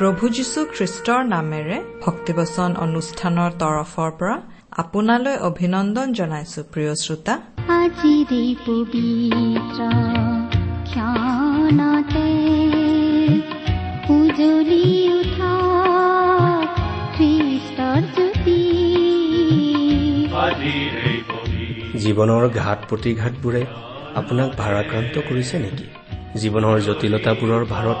প্ৰভু যীশু খ্ৰীষ্টৰ নামেৰে ভক্তিবচন অনুষ্ঠানৰ তৰফৰ পৰা আপোনালৈ অভিনন্দন জনাইছো প্ৰিয় শ্ৰোতা। আজিৰে পবিত্ৰ ক্ষণতে উজলি উঠা খ্ৰীষ্টৰ জ্যোতি। জীৱনৰ ঘাট প্ৰতিঘাতবোৰে আপোনাক ভাৰাক্ৰান্ত কৰিছে নেকি? জীৱনৰ জটিলতাবোৰৰ ভাৰত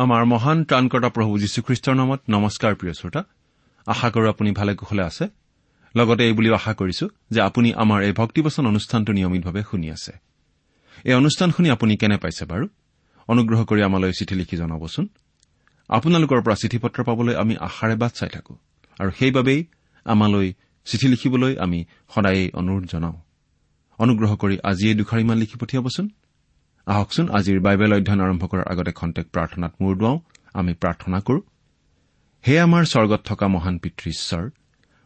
আমাৰ মহান ত্ৰাণকৰ্তা প্ৰভু যীশুখ্ৰীষ্টৰ নামত নমস্কাৰ প্ৰিয় শ্ৰোতা। আশা কৰো আপুনি ভালে কুশলে আছে। লগতে এই বুলিও আশা কৰিছো যে আপুনি আমাৰ এই ভক্তিবচন অনুষ্ঠানটো নিয়মিতভাৱে শুনি আছে। এই অনুষ্ঠান শুনি আপুনি কেনে পাইছে বাৰু? অনুগ্ৰহ কৰি আমালৈ চিঠি লিখি জনাবচোন। আপোনালোকৰ পৰা চিঠি পত্ৰ পাবলৈ আমি আশাৰে বাট চাই থাকো। আৰু সেইবাবেই আমালৈ চিঠি লিখিবলৈ আমি সদায়েই অনুৰোধ জনাওঁ। অনুগ্ৰহ কৰি আজিয়েই দুখাৰিমান লিখি পঠিয়াবচোন। আহকচোন আজিৰ বাইবেল অধ্যয়ন আৰম্ভ কৰাৰ আগতে খন্তেক প্ৰাৰ্থনাত মূৰ দুৱাওঁ আমি প্ৰাৰ্থনা কৰো। হে আমাৰ স্বৰ্গত থকা মহান পিতৃ ঈশ্বৰ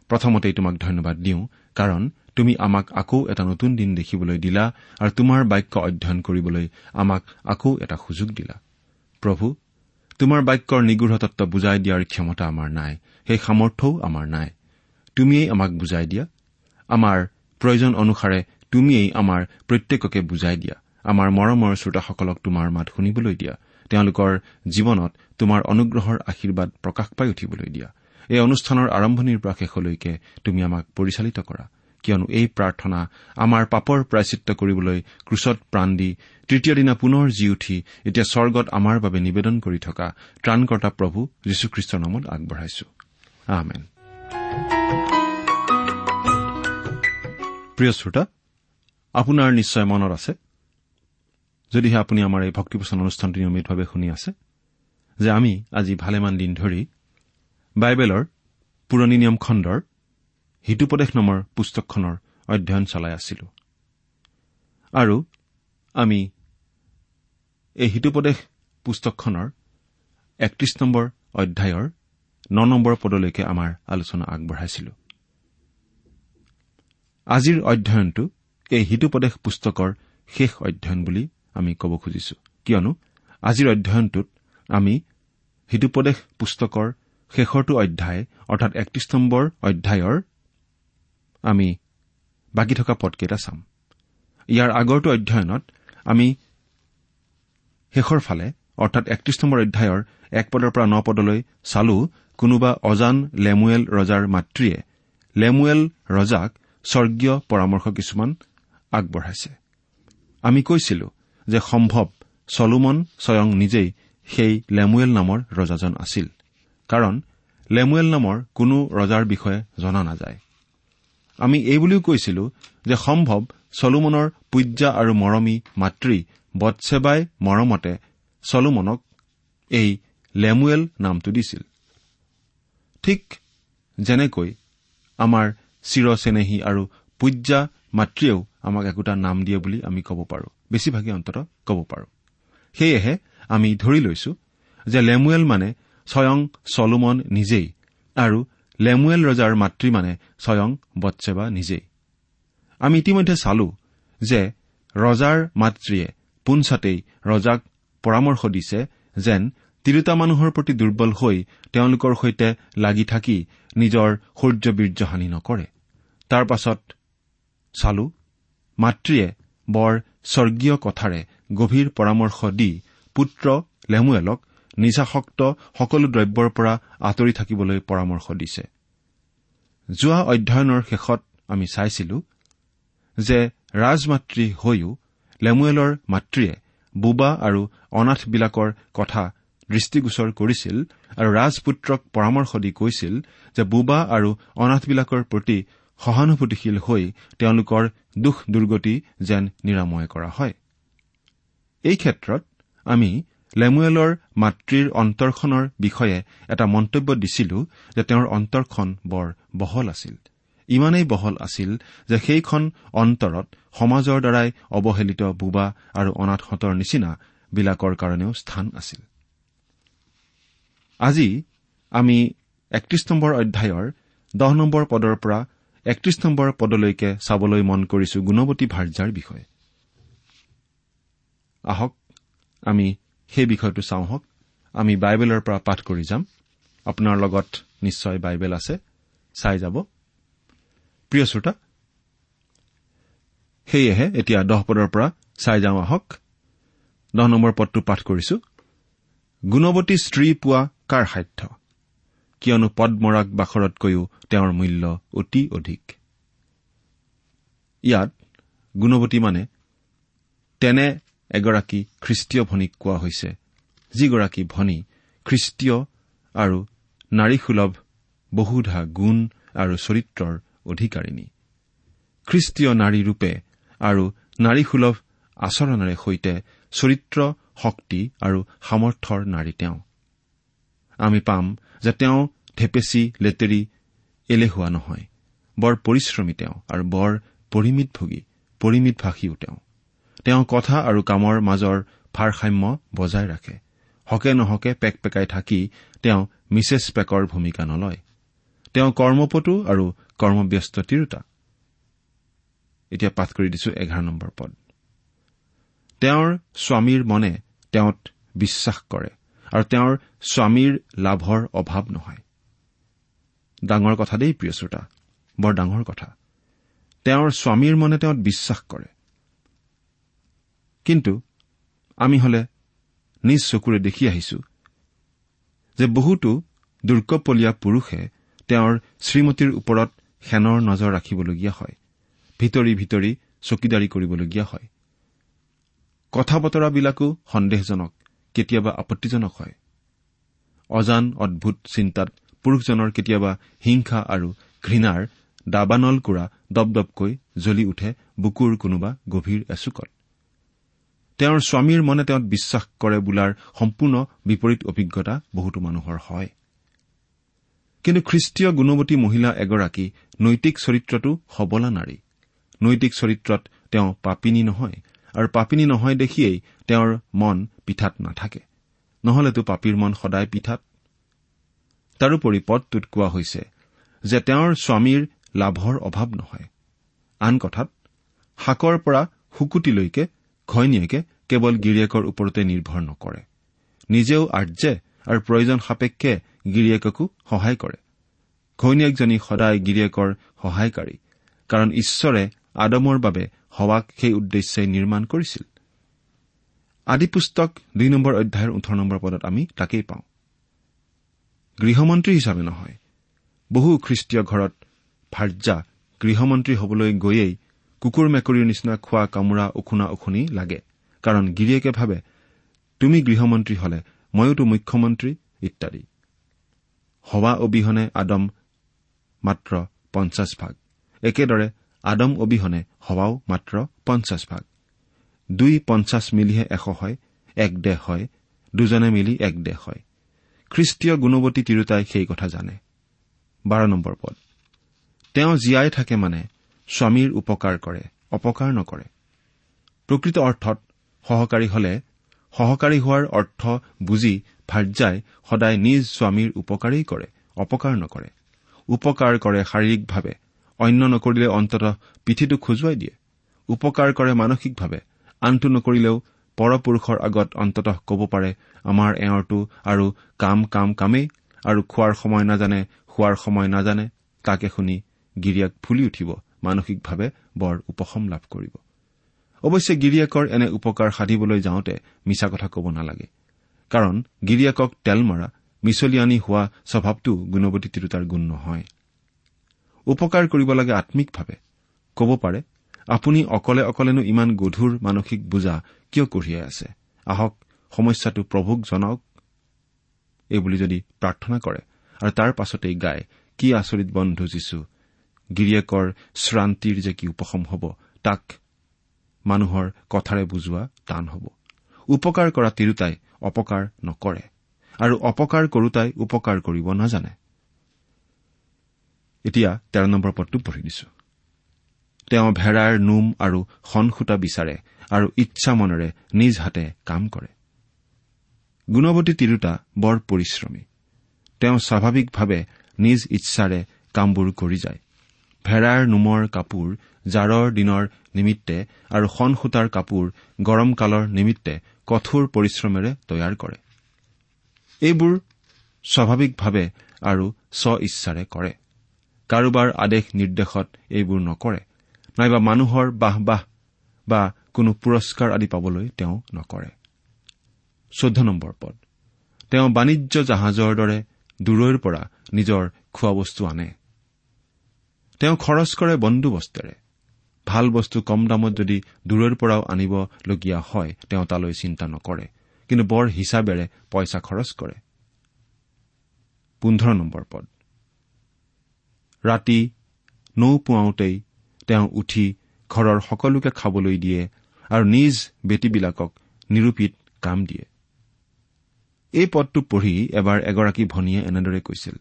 প্ৰথমতেই তোমাক ধন্যবাদ দিওঁ কাৰণ তুমি আমাক আকৌ এটা নতুন দিন দেখিবলৈ দিলা আৰু তোমাৰ বাক্য অধ্যয়ন কৰিবলৈ আমাক আকৌ এটা সুযোগ দিলা। প্ৰভু তোমাৰ বাক্যৰ নিগৃঢ় তত্ব বুজাই দিয়াৰ ক্ষমতা আমাৰ নাই সেই সামৰ্থ্যও আমাৰ নাই। তুমিয়েই আমাক বুজাই দিয়া। আমাৰ প্ৰয়োজন অনুসাৰে তুমিয়েই আমাৰ প্ৰত্যেককে বুজাই দিয়া। আমাৰ মৰমৰ শ্ৰোতাসকলক তোমাৰ মাত শুনিবলৈ দিয়া। তেওঁলোকৰ জীৱনত তোমাৰ অনুগ্ৰহৰ আশীৰ্বাদ প্ৰকাশ পাই উঠিবলৈ দিয়া। এই অনুষ্ঠানৰ আৰম্ভণিৰ পৰা শেষলৈকে তুমি আমাক পৰিচালিত কৰা। কিয়নো এই প্ৰাৰ্থনা আমাৰ পাপৰ প্ৰায়চিত্ৰ কৰিবলৈ ক্ৰুচত প্ৰাণ দি তৃতীয় দিনা পুনৰ জি উঠি এতিয়া স্বৰ্গত আমাৰ বাবে নিবেদন কৰি থকা ত্ৰাণকৰ্তা প্ৰভু যীশুখ্ৰীষ্টৰ নামত আগবঢ়াইছো। প্ৰিয় শ্ৰোতা আপোনাৰ নিশ্চয় মনত আছে যদিহে আপুনি আমাৰ এই ভক্তিপোচন অনুষ্ঠানটো নিয়মিতভাৱে শুনি আছে যে আমি আজি ভালেমান দিন ধৰি বাইবেলৰ পুৰণি নিয়ম খণ্ডৰ হিতুপদেশ নামৰ পুস্তকখনৰ অধ্যয়ন চলাই আছিলো। আৰু আমি এই হিতুপদেশ পুস্তকখনৰ একত্ৰিশ নম্বৰ অধ্যায়ৰ ন নম্বৰ পদলৈকে আমাৰ আলোচনা আগবঢ়াইছিলো। আজিৰ অধ্যয়নটো এই হিতুপদেশ পুস্তকৰ শেষ অধ্যয়ন বুলি আমি ক'ব খুজিছো। কিয়নো আজিৰ অধ্যয়নটোত আমি হিতুপদেশ পুস্তকৰ শেষৰটো অধ্যায় অৰ্থাৎ একত্ৰিশ নম্বৰ অধ্যায়ৰ আমি বাকী থকা পদকেইটা চাম। ইয়াৰ আগৰটো অধ্যয়নত আমি শেষৰ ফালে অৰ্থাৎ একত্ৰিশ নম্বৰ অধ্যায়ৰ এক পদৰ পৰা ন পদলৈ চালো কোনোবা অজান লেমুৱেল ৰজাৰ মাতৃয়ে। লেমুৱেল ৰজাক স্বৰ্গীয় পৰামৰ্শ কিছুমান আগবঢ়াইছে। আমি কৈছিলো যে সম্ভৱ চলোমন স্বয়ং নিজেই সেই লেমুৱেল নামৰ ৰজাজন আছিল। কাৰণ লেমুৱেল নামৰ কোনো ৰজাৰ বিষয়ে জনা নাযায়। আমি এই বুলিও কৈছিলো যে সম্ভৱ চলোমনৰ পূজ্যা আৰু মৰমী মাতৃ বৎসেবাই মৰমতে চলোমনক এই লেমুৱেল নামটো দিছিল। ঠিক যেনেকৈ আমাৰ চিৰচেনেহী আৰু পূজ্যা মাতৃয়েও আমাক একোটা নাম দিয়ে বুলি আমি ক'ব পাৰো। বেছিভাগে অন্তত ক'ব পাৰো। সেয়েহে আমি ধৰি লৈছো যে লেমুৱেল মানে স্বয়ং চলোমন নিজেই আৰু লেমুৱেল ৰজাৰ মাতৃ মানে স্বয়ং বৎসেবা নিজেই। আমি ইতিমধ্যে চালো যে ৰজাৰ মাতৃয়ে পোনছাতেই ৰজাক পৰামৰ্শ দিছে যেন তিৰোতা মানুহৰ প্ৰতি দুৰ্বল হৈ তেওঁলোকৰ সৈতে লাগি থাকি নিজৰ শৌৰ্যবীৰ্যহানি নকৰে। তাৰ পাছত চালো মাতৃয়ে বৰ স্বৰ্গীয় কথাৰে গভীৰ পৰামৰ্শ দি পুত্ৰ লেমুৱেলক নিচাসক্ত সকলো দ্ৰব্যৰ পৰা আঁতৰি থাকিবলৈ পৰামৰ্শ দিছে। যোৱা অধ্যয়নৰ শেষত আমি চাইছিলো যে ৰাজমাতৃ হৈও লেমুৱেলৰ মাতৃয়ে বুবা আৰু অনাথবিলাকৰ কথা দৃষ্টিগোচৰ কৰিছিল আৰু ৰাজপুত্ৰক পৰামৰ্শ দি কৈছিল যে বুবা আৰু অনাথবিলাকৰ প্ৰতি সহানুভূতিশীল হৈ তেওঁলোকৰ দুখ দুৰ্গতি যেন নিৰাময় কৰা হয়। এই ক্ষেত্ৰত আমি লেমুৱেলৰ মাতৃৰ অন্তৰখনৰ বিষয়ে এটা মন্তব্য দিছিলো যে তেওঁৰ অন্তৰখন বৰ বহল আছিল। ইমানেই বহল আছিল যে সেইখন অন্তৰত সমাজৰ দ্বাৰাই অৱহেলিত বোবা আৰু অনাথহঁতৰ নিচিনা বিলাকৰ কাৰণেও স্থান আছিল। আজি আমি একত্ৰিশ নম্বৰ অধ্যায়ৰ দহ নম্বৰ পদৰ পৰা একত্ৰিশ নম্বৰ পদলৈকে চাবলৈ মন কৰিছো গুণৱতী ভাৰ্যাৰ বিষয়ে। আহক আমি সেই বিষয়টো চাওঁ হওক। আমি বাইবেলৰ পৰা পাঠ কৰি যাম। আপোনাৰ লগত নিশ্চয় বাইবেল আছে। চাই যাব। প্ৰিয় শ্ৰোতা সেয়েহে এতিয়া দহ পদৰ পৰা চাই যাওঁ আহক। দহ নম্বৰ পদটো পাঠ কৰিছো। গুণৱতী স্ত্ৰী পোৱা কাৰ সাধ্য? কিয়নো পদ্মৰাগ বাখৰতকৈও তেওঁৰ মূল্য অতি অধিক। ইয়াত গুণৱতী মানে তেনে এগৰাকী খ্ৰীষ্টীয় ভনীক কোৱা হৈছে যিগৰাকী ভনী খ্ৰীষ্টীয় আৰু নাৰীসুলভ বহুধা গুণ আৰু চৰিত্ৰৰ অধিকাৰিণী। খ্ৰীষ্টীয় নাৰী ৰূপে আৰু নাৰীসুলভ আচৰণেৰে সৈতে চৰিত্ৰ শক্তি আৰু সামৰ্থৰ নাৰী তেওঁ। আমি পাম যে তেওঁ ঢেপেচি লেতেৰি এলেহুৱা নহয়। বৰ পৰিশ্ৰমী তেওঁ আৰু বৰ পৰিমিতভোগী পৰিমিতভাষীও তেওঁ। তেওঁ কথা আৰু কামৰ মাজৰ ভাৰসাম্য বজাই ৰাখে। হকে নহকে পেক পেকাই থাকি তেওঁ মিছেছ পেকৰ ভূমিকা নলয়। তেওঁ কৰ্মপটু আৰু কৰ্মব্যস্ত তিৰোতা পদ। তেওঁৰ স্বামীৰ মনে তেওঁত বিশ্বাস কৰে। আৰু তেওঁৰ স্বামীৰ লাভৰ অভাৱ নহয়। ডাঙৰ কথা দেই প্ৰিয় শ্ৰোতা। বৰ ডাঙৰ কথা। তেওঁৰ স্বামীৰ মনে তেওঁত বিশ্বাস কৰে। কিন্তু আমি হলে নিজ চকুৰে দেখি আহিছো যে বহুতো দুৰ্কপলীয়া পুৰুষে তেওঁৰ শ্ৰীমতীৰ ওপৰত সেনৰ নজৰ ৰাখিবলগীয়া হয়। ভিতৰি ভিতৰি চকীদাৰী কৰিবলগীয়া হয়। কথা বতৰাবিলাকো সন্দেহজনক। কেতিয়াবা আপত্তিজনক হয়। অজান অদ্ভুত চিন্তাত পুৰুষজনৰ কেতিয়াবা হিংসা আৰু ঘৃণাৰ দাবানল কোৰা দপদপকৈ জ্বলি উঠে বুকুৰ কোনোবা গভীৰ এচুকত। তেওঁৰ স্বামীৰ মনে তেওঁত বিশ্বাস কৰে বোলাৰ সম্পূৰ্ণ বিপৰীত অভিজ্ঞতা বহুতো মানুহৰ হয়। কিন্তু খ্ৰীষ্টীয় গুণৱতী মহিলা এগৰাকী নৈতিক চৰিত্ৰটো সবলা নাৰী। নৈতিক চৰিত্ৰত তেওঁ পাপিনী নহয় আৰু পাপিনী নহয় দেখিয়েই তেওঁৰ মন পিঠাত নাথাকে। নহলেতো পাপীৰ মন সদায় পিঠাত। তাৰোপৰি পদটোত কোৱা হৈছে যে তেওঁৰ স্বামীৰ লাভৰ অভাৱ নহয়। আন কথাত শাকৰ পৰা শুকুতিলৈকে ঘৈণীয়েকে কেৱল গিৰিয়েকৰ ওপৰতে নিৰ্ভৰ নকৰে। নিজেও আৰ্যে আৰু প্ৰয়োজন সাপেক্ষে গিৰিয়েককো সহায় কৰে। ঘৈণীয়েকজনী সদায় গিৰিয়েকৰ সহায়কাৰী কাৰণ ঈশ্বৰে আদমৰ বাবে সৱাক সেই উদ্দেশ্যে নিৰ্মাণ কৰিছিল। আদি পুস্তক দুই নম্বৰ অধ্যায়ৰ ওঠৰ নম্বৰ পদত আমি তাকেই পাওঁ। গৃহমন্ত্ৰী হিচাপে নহয় বহু খ্ৰীষ্টীয় ঘৰত ভাৰ্যা গৃহমন্ত্ৰী হবলৈ গৈয়েই কুকুৰ মেকুৰীৰ নিচিনা খোৱা কামোৰা উখুনা উখুনি লাগে কাৰণ গিৰিয়েকে ভাবে তুমি গৃহমন্ত্ৰী হলে ময়োতো মুখ্যমন্ত্ৰী ইত্যাদি। সভা অবিহনে আদম মাত্ৰ পঞ্চাছ ভাগ। একেদৰে আদম অবিহনে সভাও মাত্ৰ পঞ্চাছ ভাগ। দুই পঞ্চাছ মিলিহে এশ হয় এক দেহ হয় দুজনে মিলি এক দেহ হয়। খ্ৰীষ্টীয় গুণৱতী তিৰোতাই সেই কথা জানে। বাৰ নম্বৰ পদ। তেওঁ জীয়াই থাকে মানে স্বামীৰ উপকাৰ কৰে অপকাৰ নকৰে। প্ৰকৃত অৰ্থত সহকাৰী হলে সহকাৰী হোৱাৰ অৰ্থ বুজি ভাৰ্যাই সদায় নিজ স্বামীৰ উপকাৰেই কৰে অপকাৰ নকৰে। উপকাৰ কৰে শাৰীৰিকভাৱে অন্য নকৰিলে অন্ততঃ পিঠিটো খজুৱাই দিয়ে। উপকাৰ কৰে মানসিকভাৱে। আনটো নকৰিলেও পৰপুৰুষৰ আগত অন্ততঃ ক'ব পাৰে আমাৰ এওঁৰটো আৰু কাম কাম কামেই আৰু খোৱাৰ সময় নাজানে খোৱাৰ সময় নাজানে তাকে শুনি গিৰিয়াক ফুলি উঠিব। মানসিকভাৱে বৰ উপশম লাভ কৰিব। অৱশ্যে গিৰিয়েকৰ এনে উপকাৰ সাধিবলৈ যাওঁতে মিছা কথা ক'ব নালাগে। কাৰণ গিৰিয়েকক তেল মৰা মিছলীয়ানী হোৱা স্বভাৱটো গুণৱতী তিৰোতাৰ গুণ নহয়। উপকাৰ কৰিব লাগে আম্মিকভাৱে ক'ব পাৰে আপুনি অকলে অকলেনো ইমান গধুৰ মানসিক বোজা কিয় কঢ়িয়াই আছে? আহক সমস্যাটো প্ৰভুক জনাওক। এইবুলি যদি প্ৰাৰ্থনা কৰে আৰু তাৰ পাছতেই গায় কি আচৰিত বন্ধু যিছো গিৰিয়েকৰ শ্ৰান্তিৰ যে কি উপশম হ'ব তাক মানুহৰ কথাৰে বুজোৱা টান হ'ব। উপকাৰ কৰা তিৰোতাই অপকাৰ নকৰে আৰু অপকাৰ কৰোতাই উপকাৰ কৰিব নাজানে। এতিয়া তেৰ নম্বৰ পদটো পঢ়ি দিছো তেওঁ ভেড়াৰ নোম আৰু সনসূতা বিচাৰে আৰু ইচ্ছা মনেৰে নিজ হাতে কাম কৰে। গুণৱতী তিৰোতা বৰ পৰিশ্ৰমী। তেওঁ স্বাভাৱিকভাৱে নিজ ইচ্ছাৰে কামবোৰ কৰি যায়। ভেড়াৰ নোমৰ কাপোৰ জাৰৰ দিনৰ নিমিত্তে আৰু সনসূতাৰ কাপোৰ গৰম কালৰ নিমিত্তে কঠোৰ পৰিশ্ৰমেৰে তৈয়াৰ কৰে। এইবোৰ স্বাভাৱিকভাৱে আৰু স্ব ইচ্ছাৰে কৰে। কাৰোবাৰ আদেশ নিৰ্দেশত এইবোৰ নকৰে। নাইবা মানুহৰ বাহ বাহ বা কোনো পুৰস্কাৰ আদি পাবলৈ তেওঁ নকৰে। চৈধ্য নম্বৰ পদ। তেওঁ বাণিজ্য জাহাজৰ দৰে দূৰৈৰ পৰা নিজৰ খোৱাবস্তু আনে। তেওঁ খৰচ কৰে বন্দোবস্তেৰে ভাল বস্তু কম দামত যদি দূৰৈৰ পৰাও আনিবলগীয়া হয় তেওঁ তালৈ চিন্তা নকৰে কিন্তু বৰ হিচাপেৰে পইচা খৰচ কৰে। পোন্ধৰ নম্বৰ পদ। ৰাতি নৌ পুৱাওঁতেই তেওঁ উঠি ঘৰৰ সকলোকে খাবলৈ দিয়ে আৰু নিজ বেটীবিলাকক নিৰূপিত কাম দিয়ে। এই পদটো পঢ়ি এবাৰ এগৰাকী ভনীয়ে এনেদৰে কৈছিল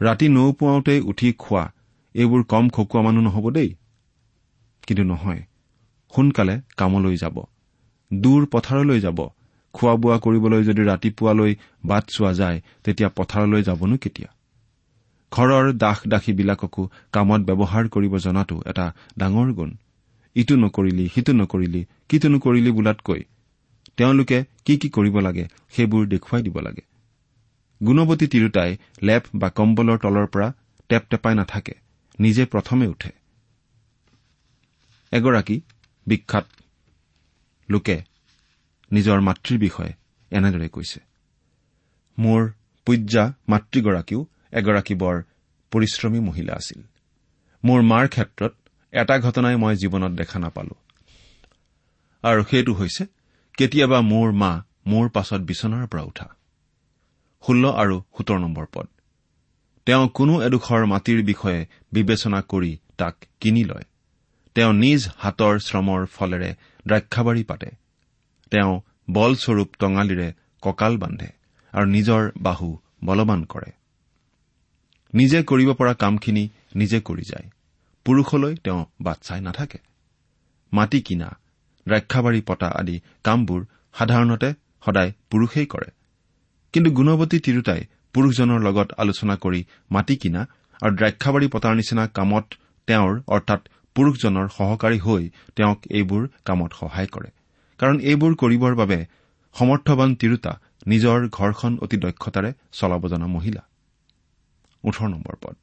ৰাতি নৌ পুৱাওঁতেই উঠি খোৱা এইবোৰ কম খকুৱা মানুহ নহ'ব দেই। কিন্তু নহয় সোনকালে কামলৈ যাব দূৰ পথাৰলৈ যাব খোৱা বোৱা কৰিবলৈ যদি ৰাতিপুৱালৈ বাট চোৱা যায় তেতিয়া পথাৰলৈ যাবনো কেতিয়া? ঘৰৰ দাস দাসীবিলাককো কামত ব্যৱহাৰ কৰিব জনাটো এটা ডাঙৰ গুণ। ইটো নকৰিলি সিটো নকৰিলি কিটো নকৰিলি বোলাতকৈ তেওঁলোকে কি কি কৰিব লাগে সেইবোৰ দেখুৱাই দিব লাগে। গুণৱতী তিৰোতাই লেপ বা কম্বলৰ তলৰ পৰা টেপ টেপাই নাথাকে নিজে প্ৰথমে উঠে। এগৰাকী বিখ্যাত লোকে নিজৰ মাতৃৰ বিষয়ে এনেদৰে কৈছে মোৰ পূজ্যা মাতৃগৰাকীও এগৰাকী বৰ পৰিশ্ৰমী মহিলা আছিল। মোৰ মাৰ ক্ষেত্ৰত এটা ঘটনাই মই জীৱনত দেখা নাপালো। আৰু সেইটো হৈছে কেতিয়াবা মোৰ মা মোৰ পাছত বিচনাৰ পৰা উঠা। ষোল্ল আৰু সোতৰ নম্বৰ পদ। তেওঁ কোনো এডোখৰ মাটিৰ বিষয়ে বিবেচনা কৰি তাক কিনি লয়। তেওঁ নিজ হাতৰ শ্ৰমৰ ফলেৰে দ্ৰাক্ষাবাৰী পাতে। তেওঁ বলস্বৰূপ টঙালিৰে কঁকাল বান্ধে আৰু নিজৰ বাহু বলৱান কৰে। নিজে কৰিব পৰা কামখিনি নিজে কৰি যায়। পুৰুষলৈ তেওঁ বাট চাই নাথাকে। মাটি কিনা দ্ৰাক্ষাবাৰী পতা আদি কামবোৰ সাধাৰণতে সদায় পুৰুষেই কৰে। কিন্তু গুণৱতী তিৰোতাই পুৰুষজনৰ লগত আলোচনা কৰি মাটি কিনা আৰু দ্ৰাক্ষাবাৰী পতাৰ নিচিনা কামত তেওঁৰ অৰ্থাৎ পুৰুষজনৰ সহকাৰী হৈ তেওঁক এইবোৰ কামত সহায় কৰে। কাৰণ এইবোৰ কৰিবৰ বাবে সমৰ্থবান তিৰোতা নিজৰ ঘৰখন অতি দক্ষতাৰে চলাব জনা মহিলা। ওঠৰ নম্বৰ পদ।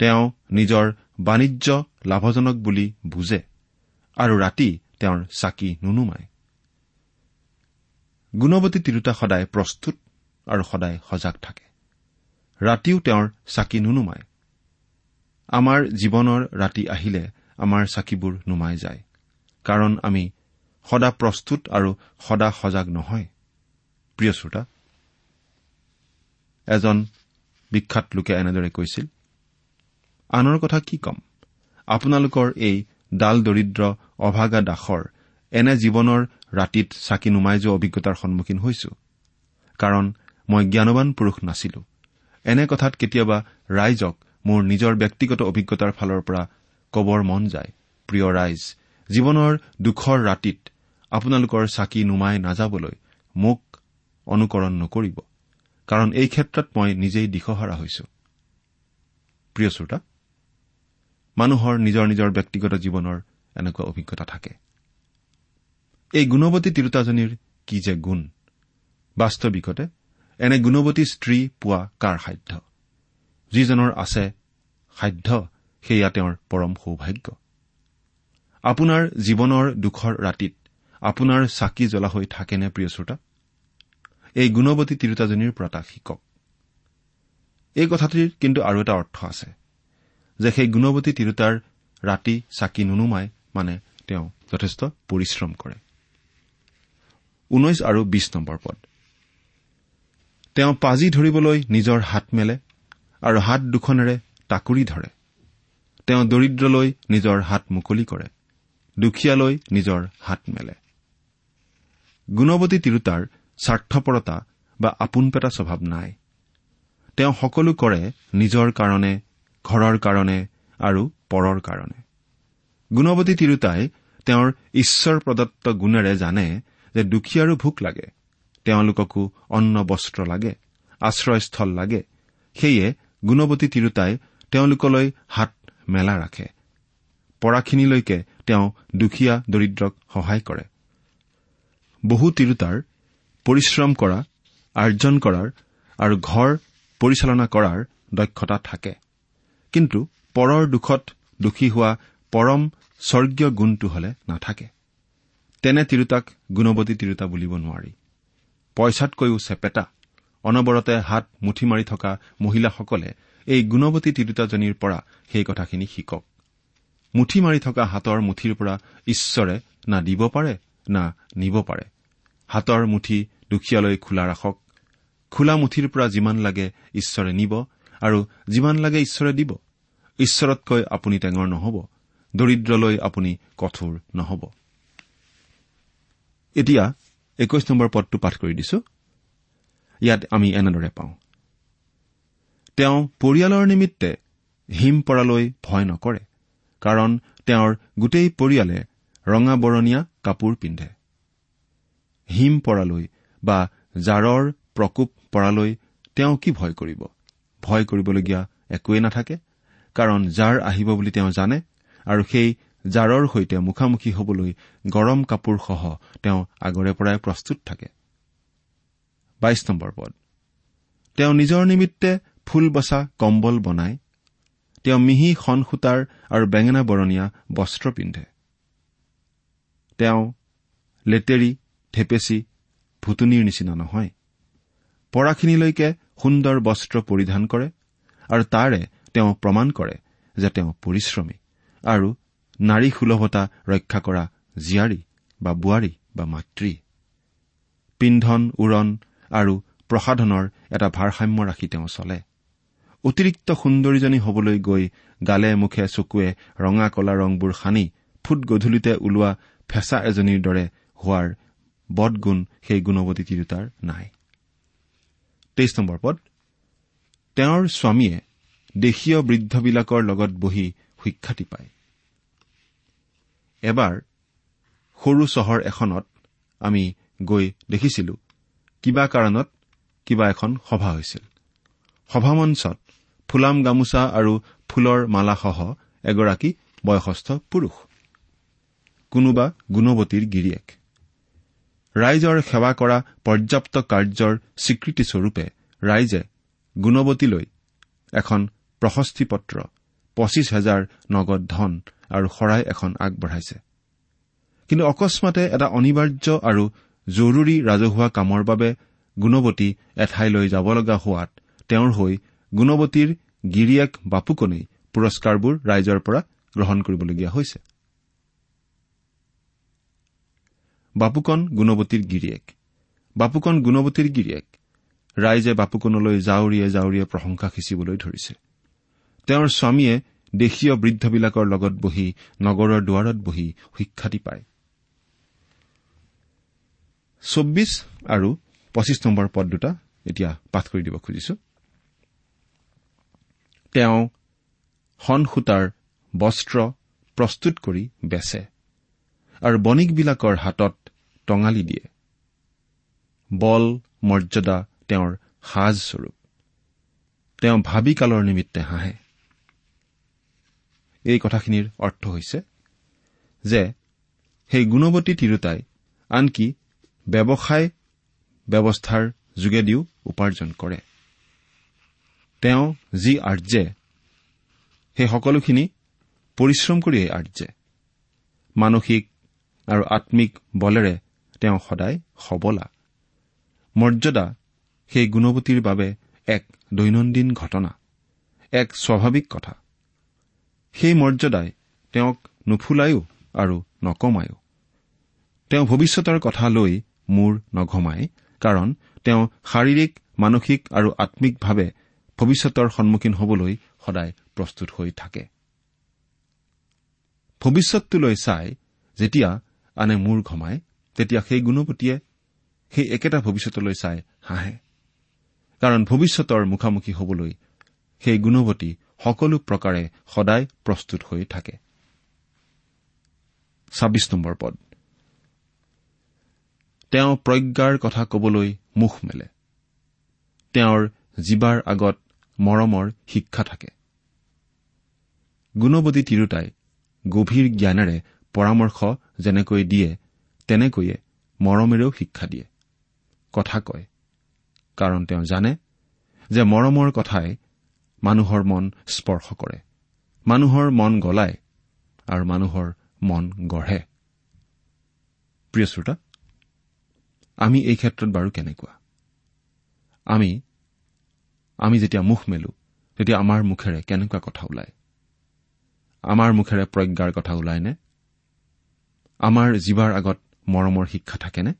তেওঁ নিজৰ বাণিজ্য লাভজনক বুলি বুজে আৰু ৰাতি তেওঁৰ চাকি নুনুমায়। গুণৱতী তিৰোতা সদায় প্ৰস্তুত আৰু সদায় সজাগ থাকে। ৰাতিও তেওঁৰ চাকি নুনুমায়। আমাৰ জীৱনৰ ৰাতি আহিলে আমাৰ চাকিবোৰ নুমাই যায় কাৰণ আমি সদা প্ৰস্তুত আৰু সদা সজাগ নহয়। প্ৰিয় শ্ৰোতা এজন বিখ্যাত লোকে এনেদৰে কৈছিল আনৰ কথা কি ক'ম? আপোনালোকৰ এই ডাল দৰিদ্ৰ অভাগা দাসৰ এনে জীৱনৰ ৰাতিত চাকি নুমাই যোৱা অভিজ্ঞতাৰ সন্মুখীন হৈছো। কাৰণ মই জ্ঞানবান পুৰুষ নাছিলো। এনে কথাত কেতিয়াবা ৰাইজক মোৰ নিজৰ ব্যক্তিগত অভিজ্ঞতাৰ ফালৰ পৰা কবৰ মন যায়। প্ৰিয় ৰাইজ জীৱনৰ দুখৰ ৰাতিত আপোনালোকৰ চাকি নুমাই নাযাবলৈ মোক অনুকৰণ নকৰিব। কাৰণ এই ক্ষেত্ৰত মই নিজেই দিশহাৰা হৈছো। প্ৰিয় শ্ৰোতা মানুহৰ নিজৰ নিজৰ ব্যক্তিগত জীৱনৰ এনেকুৱা অভিজ্ঞতা থাকে। এই গুণৱতী তিৰোতাজনীৰ কি যে গুণ বাস্তৱিকতে এনে গুণৱতী স্ত্ৰী পোৱা কাৰ সাধ্য? যিজনৰ আছে সাধ্য সেয়া তেওঁৰ পৰম সৌভাগ্য। আপোনাৰ জীৱনৰ দুখৰ ৰাতিত আপোনাৰ চাকি জ্বলা হৈ থাকেনে প্ৰিয় শ্ৰোতা? এই গুণৱতী তিৰোতাজনীৰ পৰা তাক শিকক। এই কথাটিৰ কিন্তু আৰু এটা অৰ্থ আছে যে সেই গুণৱতী তিৰোতাৰ ৰাতি চাকি নুনুমাই মানে তেওঁ যথেষ্ট পৰিশ্ৰম কৰে। ঊনৈশ আৰু বিশ নম্বৰ পদ। তেওঁ পাজি ধৰিবলৈ নিজৰ হাত মেলে আৰু হাত দুখনেৰে টাকুৰি ধৰে। তেওঁ দৰিদ্ৰলৈ নিজৰ হাত মুকলি কৰে দুখীয়ালৈ নিজৰ হাত মেলে। গুণৱতী তিৰোতাৰ স্বাৰ্থপৰতা বা আপোনপেটা স্বভাৱ নাই। তেওঁ সকলো কৰে নিজৰ কাৰণে ঘৰৰ কাৰণে আৰু পৰৰ কাৰণে। গুণৱতী তিৰোতাই তেওঁৰ ঈশ্বৰ প্ৰদত্ত গুণেৰে জানে যে দুখীয়াৰো ভোক লাগে তেওঁলোককো অন্ন বস্ত্ৰ লাগে আশ্ৰয়স্থল লাগে। সেয়ে গুণৱতী তিৰোতাই তেওঁলোকলৈ হাত মেলা ৰাখে। পৰাখিনিলৈকে তেওঁ দুখীয়া দৰিদ্ৰক সহায় কৰে। বহু তিৰোতাৰ পৰিশ্ৰম কৰা আৰ্জন কৰাৰ আৰু ঘৰ পৰিচালনা কৰাৰ দক্ষতা থাকে। কিন্তু পৰৰ দুখত দোষী হোৱা পৰম স্বৰ্গীয় গুণটো হলে নাথাকে। তেনে তিৰোতাক গুণৱতী তিৰোতা বুলিব নোৱাৰি। পইচাতকৈও চেপেটা অনবৰতে হাত মুঠি মাৰি থকা মহিলাসকলে এই গুণৱতী তিৰোতাজনীৰ পৰা সেই কথাখিনি শিকক। মুঠি মাৰি থকা হাতৰ মুঠিৰ পৰা ঈশ্বৰে না দিব পাৰে না নিব পাৰে। হাতৰ মুঠি দুখীয়ালৈ খোলা ৰাখক। খোলা মুঠিৰ পৰা যিমান লাগে ঈশ্বৰে নিব আৰু যিমান লাগে ঈশ্বৰে দিব। ঈশ্বৰতকৈ আপুনি টেঙৰ নহ'ব। দৰিদ্ৰলৈ আপুনি কঠোৰ নহ'ব। এতিয়া একৈশ নম্বৰ পদটো পাঠ কৰি দিছো। ইয়াত আমি এনেদৰে পাওঁ। তেওঁ পৰিয়ালৰ নিমিত্তে হিম পৰালৈ ভয় নকৰে কাৰণ তেওঁৰ গোটেই পৰিয়ালে ৰঙা বৰণীয়া কাপোৰ পিন্ধে। হিম পৰালৈ বা জাৰৰ প্ৰকোপ পৰালৈ তেওঁ কি ভয় কৰিব? ভয় কৰিবলগীয়া একোৱেই নাথাকে কাৰণ জাৰ আহিব বুলি তেওঁ জানে আৰু সেই জাৰৰ সৈতে মুখামুখি হবলৈ গৰম কাপোৰসহ তেওঁ আগৰে পৰাই প্ৰস্তুত থাকে। তেওঁ নিজৰ নিমিত্তে ফুল বচা কম্বল বনায়। তেওঁ মিহি সন সূতাৰ আৰু বেঙেনা বৰণীয়া বস্ত্ৰ পিন্ধে। তেওঁ লেতেৰি ঢেপেচি ভুতুনিৰ নিচিনা নহয়। পৰাখিনিলৈকে সুন্দৰ বস্ত্ৰ পৰিধান কৰে আৰু তাৰে তেওঁ প্ৰমাণ কৰে যে তেওঁ পৰিশ্ৰমী আৰু নাৰী সুলভতা ৰক্ষা কৰা জীয়াৰী বা বোৱাৰী বা মাতৃ। পিন্ধন উৰণ আৰু প্ৰসাধনৰ এটা ভাৰসাম্য ৰাখি তেওঁ চলে। অতিৰিক্ত সুন্দৰীজনী হবলৈ গৈ গালে মুখে চকুৱে ৰঙা কলা ৰংবোৰ সানি ফুট গধূলিতে ওলোৱা ফেঁচা এজনীৰ দৰে হোৱাৰ বদগুণ সেই গুণৱতী তিৰোতাৰ নাই। তেইছ নম্বৰ পদ তেওঁৰ স্বামীয়ে দেশীয় বৃদ্ধবিলাকৰ লগত বহি সুখ্যাতি পায় এবাৰ সৰু চহৰ এখনত আমি গৈ দেখিছিলো কিবা কাৰণত কিবা এখন সভা হৈছিল। সভামঞ্চত ফুলাম গামোচা আৰু ফুলৰ মালাসহ এগৰাকী বয়সস্থ পুৰুষ কোনোবা গুণৱতীৰ গিৰিয়েক। ৰাইজৰ সেৱা কৰা পৰ্যাপ্ত কাৰ্যৰ স্বীকৃতিস্বৰূপে ৰাইজে গুণৱতীলৈ এখন প্ৰশস্তি পত্ৰ পঁচিছ হেজাৰ নগদ ধন আৰু শৰাই এখন আগবঢ়াইছে। কিন্তু অকস্মাতে এটা অনিবাৰ্য আৰু জৰুৰী ৰাজহুৱা কামৰ বাবে গুণৱতী এঠাইলৈ যাব লগা হোৱাত তেওঁৰ হৈ গুণৱতীৰ গিৰিয়েক বাপুকনেই পুৰস্কাৰবোৰ ৰাইজৰ পৰা গ্ৰহণ কৰিবলগীয়া হৈছে। বাপুকন গুণৱতীৰ গিৰিয়েক। বাপুকন গুণৱতীৰ গিৰিয়েক। ৰাইজে বাপুকনলৈ জাউৰীয়ে জাউৰীয়ে প্ৰশংসা সিঁচিবলৈ ধৰিছে। তেওঁৰ স্বামীয়ে দেশীয় বৃদ্ধবিলাকৰ লগত বহি নগৰৰ দুৱাৰত বহি সুখ্যাতি পায়। চৌব্বিছ আৰু পঁচিছ নম্বৰ পদ দুটা এতিয়া পাঠ কৰি দিব খুজিছো। তেওঁ সন সূতাৰ বস্ত্ৰ প্ৰস্তুত কৰি বেচে। আৰু বণিকবিলাকৰ হাতত টঙালি দিয়ে। বল মৰ্যাদা তেওঁৰ সাজস্বৰূপ। তেওঁ ভাবি কালৰ নিমিত্তে হাঁহে। এই কথাখিনিৰ অৰ্থ হৈছে যে সেই গুণৱতী তিৰোতাই আনকি ব্যৱসায় ব্যৱস্থাৰ যোগেদিও উপাৰ্জন কৰে। তেওঁ যি আৰ্যে সেই সকলোখিনি পৰিশ্ৰম কৰিয়েই আৰ্যে। মানসিক আৰু আম্মিক বলেৰে তেওঁ সদায় সবলা। মৰ্যাদা সেই গুণৱতীৰ বাবে এক দৈনন্দিন ঘটনা এক স্বাভাৱিক কথা। সেই মৰ্যাদাই তেওঁক নুফুলায়ো আৰু নকমায়ো। তেওঁ ভৱিষ্যতৰ কথা লৈ মূৰ নঘমায় কাৰণ তেওঁ শাৰীৰিক মানসিক আৰু আম্মিকভাৱে ভৱিষ্যতৰ সন্মুখীন হবলৈ সদায় প্ৰস্তুত হৈ থাকে। ভৱিষ্যতটোলৈ চাই যেতিয়া আনে মূৰ ঘমায় তেতিয়া সেই গুণৱতীয়ে সেই একেটা ভৱিষ্যতলৈ চাই হাঁহে। কাৰণ ভৱিষ্যতৰ মুখামুখি হবলৈ সেই গুণৱতী সকলো প্ৰকাৰে সদায় প্ৰস্তুত হৈ থাকে। তেওঁ প্ৰজ্ঞাৰ কথা কবলৈ মুখ মেলে। তেওঁৰ জীৱাৰ আগত মৰমৰ শিক্ষা থাকে। গুণৱতী তিৰোতাই গভীৰ জ্ঞানেৰে পৰামৰ্শ যেনেকৈ দিয়ে তেনেকৈয়ে মৰমেৰেও শিক্ষা দিয়ে। কথা কয়। কাৰণ তেওঁ জানে যে মৰমৰ কথাই মানুহৰ মন স্পৰ্শ কৰে। মানুহৰ মন গলায় আৰু মানুহৰ মন গঢ়ে। প্ৰিয় শ্ৰোতা আমি এই ক্ষেত্ৰত বাৰু কেনেকুৱা? আমি আমি যেতিয়া মুখ মেলো তেতিয়া আমাৰ মুখেৰে কেনেকুৱা কথা ওলায়? আমাৰ মুখেৰে প্ৰজ্ঞাৰ কথা ওলায়নে? আমাৰ জীৱাৰ আগত মৰমৰ শিক্ষা থাকেনে?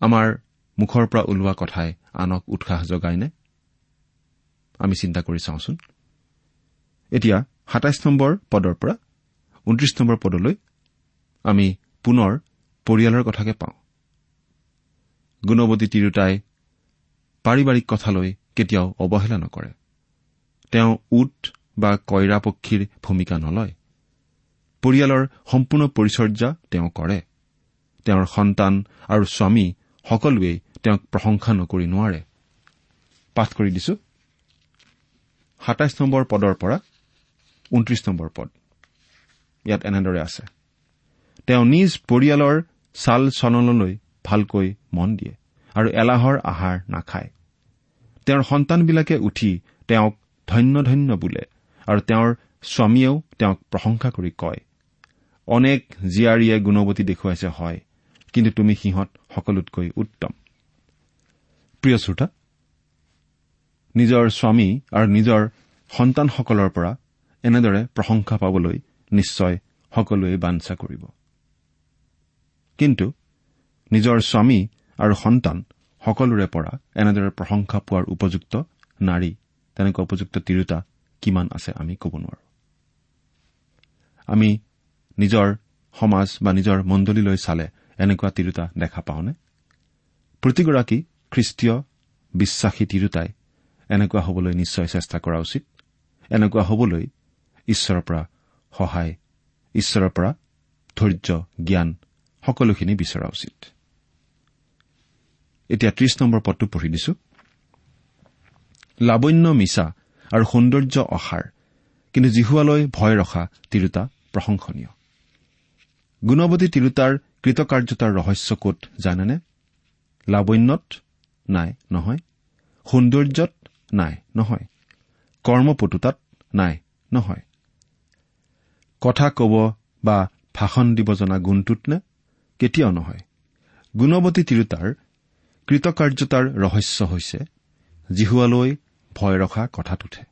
আমাৰ মুখৰ পৰা ওলোৱা কথাই আনক উৎসাহ জগায়নে আমি চিন্তা কৰি চাওঁচোন। এতিয়া সাতাইছ নম্বৰ পদৰ পৰা ঊনত্ৰিশ নম্বৰ পদলৈ আমি পুনৰ পৰিয়ালৰ কথাকে পাওঁ। গুণৱতী তিৰোতাই পাৰিবাৰিক কথালৈ কেতিয়াও অৱহেলা নকৰে। তেওঁ উট বা কইৰা পক্ষীৰ ভূমিকা নলয়। পৰিয়ালৰ সম্পূৰ্ণ পৰিচৰ্যা তেওঁ কৰে। তেওঁৰ সন্তান আৰু স্বামী সকলোৱেই তেওঁক প্ৰশংসা নকৰি নোৱাৰে। সাতাইছ নম্বৰ পদৰ পৰা ঊনত্ৰিশ নম্বৰ পদ। ইয়াত এনেদৰে আছে। তেওঁ নিজ পৰিয়ালৰ ছাল চলনলৈ ভালকৈ মন দিয়ে আৰু এলাহৰ আহাৰ নাখায়। তেওঁৰ সন্তানবিলাকে উঠি তেওঁক ধন্য ধন্য বোলে আৰু তেওঁৰ স্বামীয়েও তেওঁক প্ৰশংসা কৰি কয়। অনেক জীয়াৰীয়ে গুণৱতী দেখুৱাইছে হয় কিন্তু তুমি সিহঁত সকলোতকৈ উত্তম। প্ৰিয় শ্ৰোতা নিজৰ স্বামী আৰু নিজৰ সন্তানসকলৰ পৰা এনেদৰে প্ৰশংসা পাবলৈ নিশ্চয় সকলোৱে বাঞ্ছা কৰিব। কিন্তু নিজৰ স্বামী আৰু সন্তান সকলোৰে পৰা এনেদৰে প্ৰশংসা পোৱাৰ উপযুক্ত নাৰী তেনেকুৱা উপযুক্ত তিৰোতা কিমান আছে আমি ক'ব নোৱাৰো। আমি নিজৰ সমাজ বা নিজৰ মণ্ডলীলৈ চালে এনেকুৱা তিৰোতা দেখা পাওঁনে? প্ৰতিগৰাকী খ্ৰীষ্টীয় বিশ্বাসী তিৰোতাই এনেকুৱা হবলৈ নিশ্চয় চেষ্টা কৰা উচিত। এনেকুৱা হবলৈ ঈশ্বৰৰ পৰা সহায় ঈশ্বৰৰ পৰা ধৈৰ্য জ্ঞান সকলোখিনি বিচৰা উচিত। লাৱণ্য মিছা আৰু সৌন্দৰ্য অসাৰ কিন্তু জিহুৱালৈ ভয় ৰখা তিৰোতা প্ৰশংসনীয়। গুণৱতী তিৰোতাৰ কৃতকাৰ্যতাৰ ৰহস্য ক'ত জানেনে? লাৱণ্যত নাই নহয়। সৌন্দৰ্যত নাই নহয়। কৰ্মপটুতাত নাই নহয়। কথা কব বা ভাষণ দিব জনা গুণটোত নে? কেতিয়াও নহয়। গুণৱতী তিৰোতাৰ কৃতকাৰ্যতাৰ ৰহস্য হৈছে জিহুৱালৈ ভয় ৰখা কথাটোতহে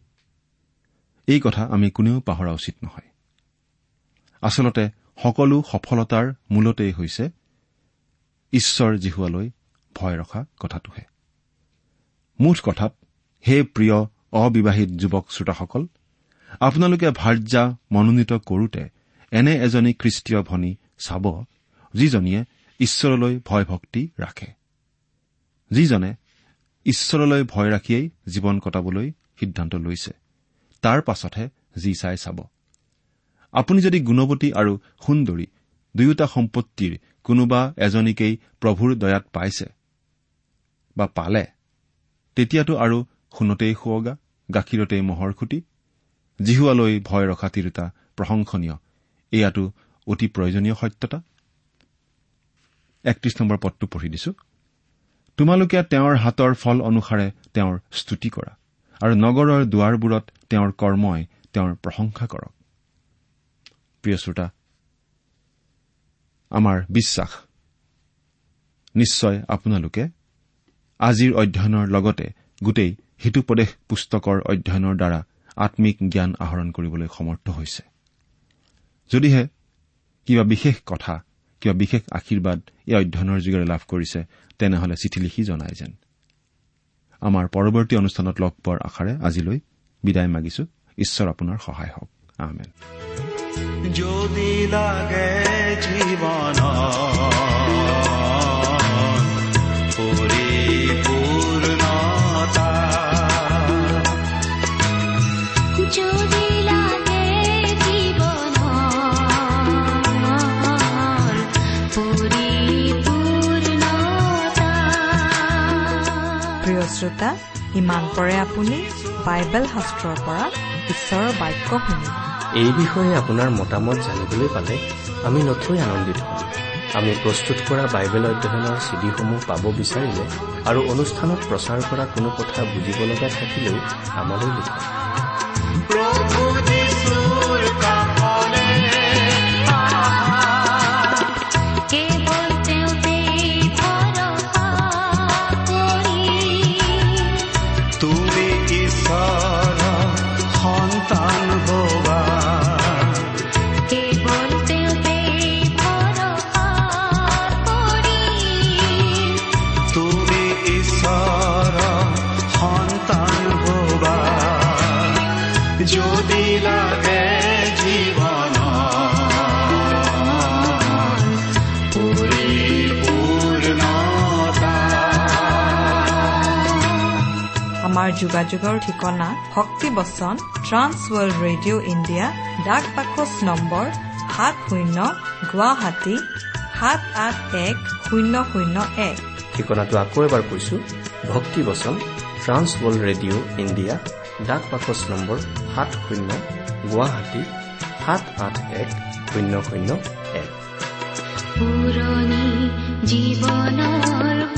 এই কথা আমি কোনেও পাহৰা উচিত নহয়। আচলতে সকলো সফলতাৰ মূলতেই হৈছে ঈশ্বৰ জিহুৱালৈ ভয় ৰখা কথাটোহে। মুঠ কথাত হে প্ৰিয় অবিবাহিত যুৱক শ্ৰোতাসকল আপোনালোকে ভাৰ্যা মনোনীত কৰোতে এনে এজনী খ্ৰীষ্টীয় ভনী চাব যিজনীয়ে ঈশ্বৰলৈ ভয় ভক্তি ৰাখে। যিজনে ঈশ্বৰলৈ ভয় ৰাখিয়েই জীৱন কটাবলৈ সিদ্ধান্ত লৈছে তাৰ পাছতহে যি চাই চাব। আপুনি যদি গুণৱতী আৰু সুন্দৰী দুয়োটা সম্পত্তিৰ কোনোবা এজনীকেই প্ৰভুৰ দয়াত পাইছে বা পালে তেতিয়াতো আৰু সোণতেই সুৱগা গাখীৰতেই মহৰ খুটি জিহুৱালৈ ভয় ৰখা তিৰোতা প্ৰশংসনীয় এয়াতো অতি প্ৰয়োজনীয় সত্যতা? তোমালোকে তেওঁৰ হাতৰ ফল অনুসাৰে তেওঁৰ স্তুতি কৰা আৰু নগৰৰ দুৱাৰবোৰত তেওঁৰ কৰ্মই তেওঁৰ প্ৰশংসা কৰক। প্ৰিয় শ্ৰোতা আমাৰ বিশ্বাস। নিশ্চয় আপোনালোকে আজিৰ অধ্যয়নৰ লগতে গোটেই হিতুপদেশ পুস্তকৰ অধ্যয়নৰ দ্বাৰা আম্মিক জ্ঞান আহৰণ কৰিবলৈ সমৰ্থ হৈছে। যদিহে কিবা বিশেষ কথা কিবা বিশেষ আশীৰ্বাদ এই অধ্যয়নৰ যোগেৰে লাভ কৰিছে তেনেহলে চিঠি লিখি জনাই যেন। আমাৰ পৰৱৰ্তী অনুষ্ঠানত লগ পোৱাৰ আশাৰে আজিলৈ বিদায় মাগিছো। ঈশ্বৰ আপোনাৰ সহায় হওক। আহমেদ যদি লাগে জীৱন শ্ৰোতা ইমানপৰে আপুনি বাইবেল শাস্ত্ৰৰ পৰা ঈশ্বৰৰ বাক্য শুনিব এই বিষয়ে আপোনাৰ মতামত জানিবলৈ পালে আমি নথৈ আনন্দিত হ'ম। আমি প্ৰস্তুত কৰা বাইবেল অধ্যয়নৰ চিডিসমূহ পাব বিচাৰিলে আৰু অনুষ্ঠানত প্ৰচাৰ কৰা কোনো কথা বুজিব লগা থাকিলেও আমালৈ লিখক। আমাৰ যোগাযোগৰ ঠিকনা ভক্তিবচন ট্ৰান্স ৱৰ্ল্ড ৰেডিঅ' ইণ্ডিয়া ডাক পাকচ নম্বৰ সাত শূন্য গুৱাহাটী সাত আঠ এক শূন্য শূন্য এক। ঠিকনাটো আকৌ এবাৰ কৈছো ভক্তি বচন ট্ৰান্স ৱৰ্ল্ড ৰেডিঅ' ইণ্ডিয়া ডাক বাকচ নম্বৰ সাত শূন্য গুৱাহাটী সাত আঠ এক শূন্য শূন্য এক। জীৱনৰ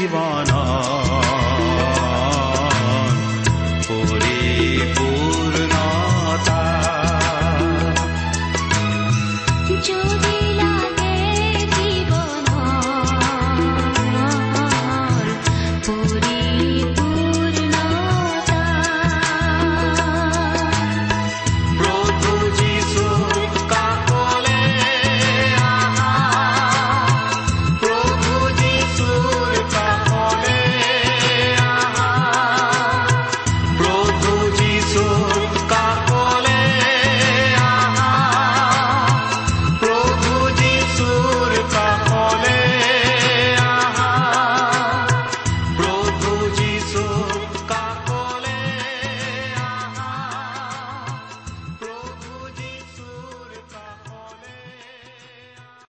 divana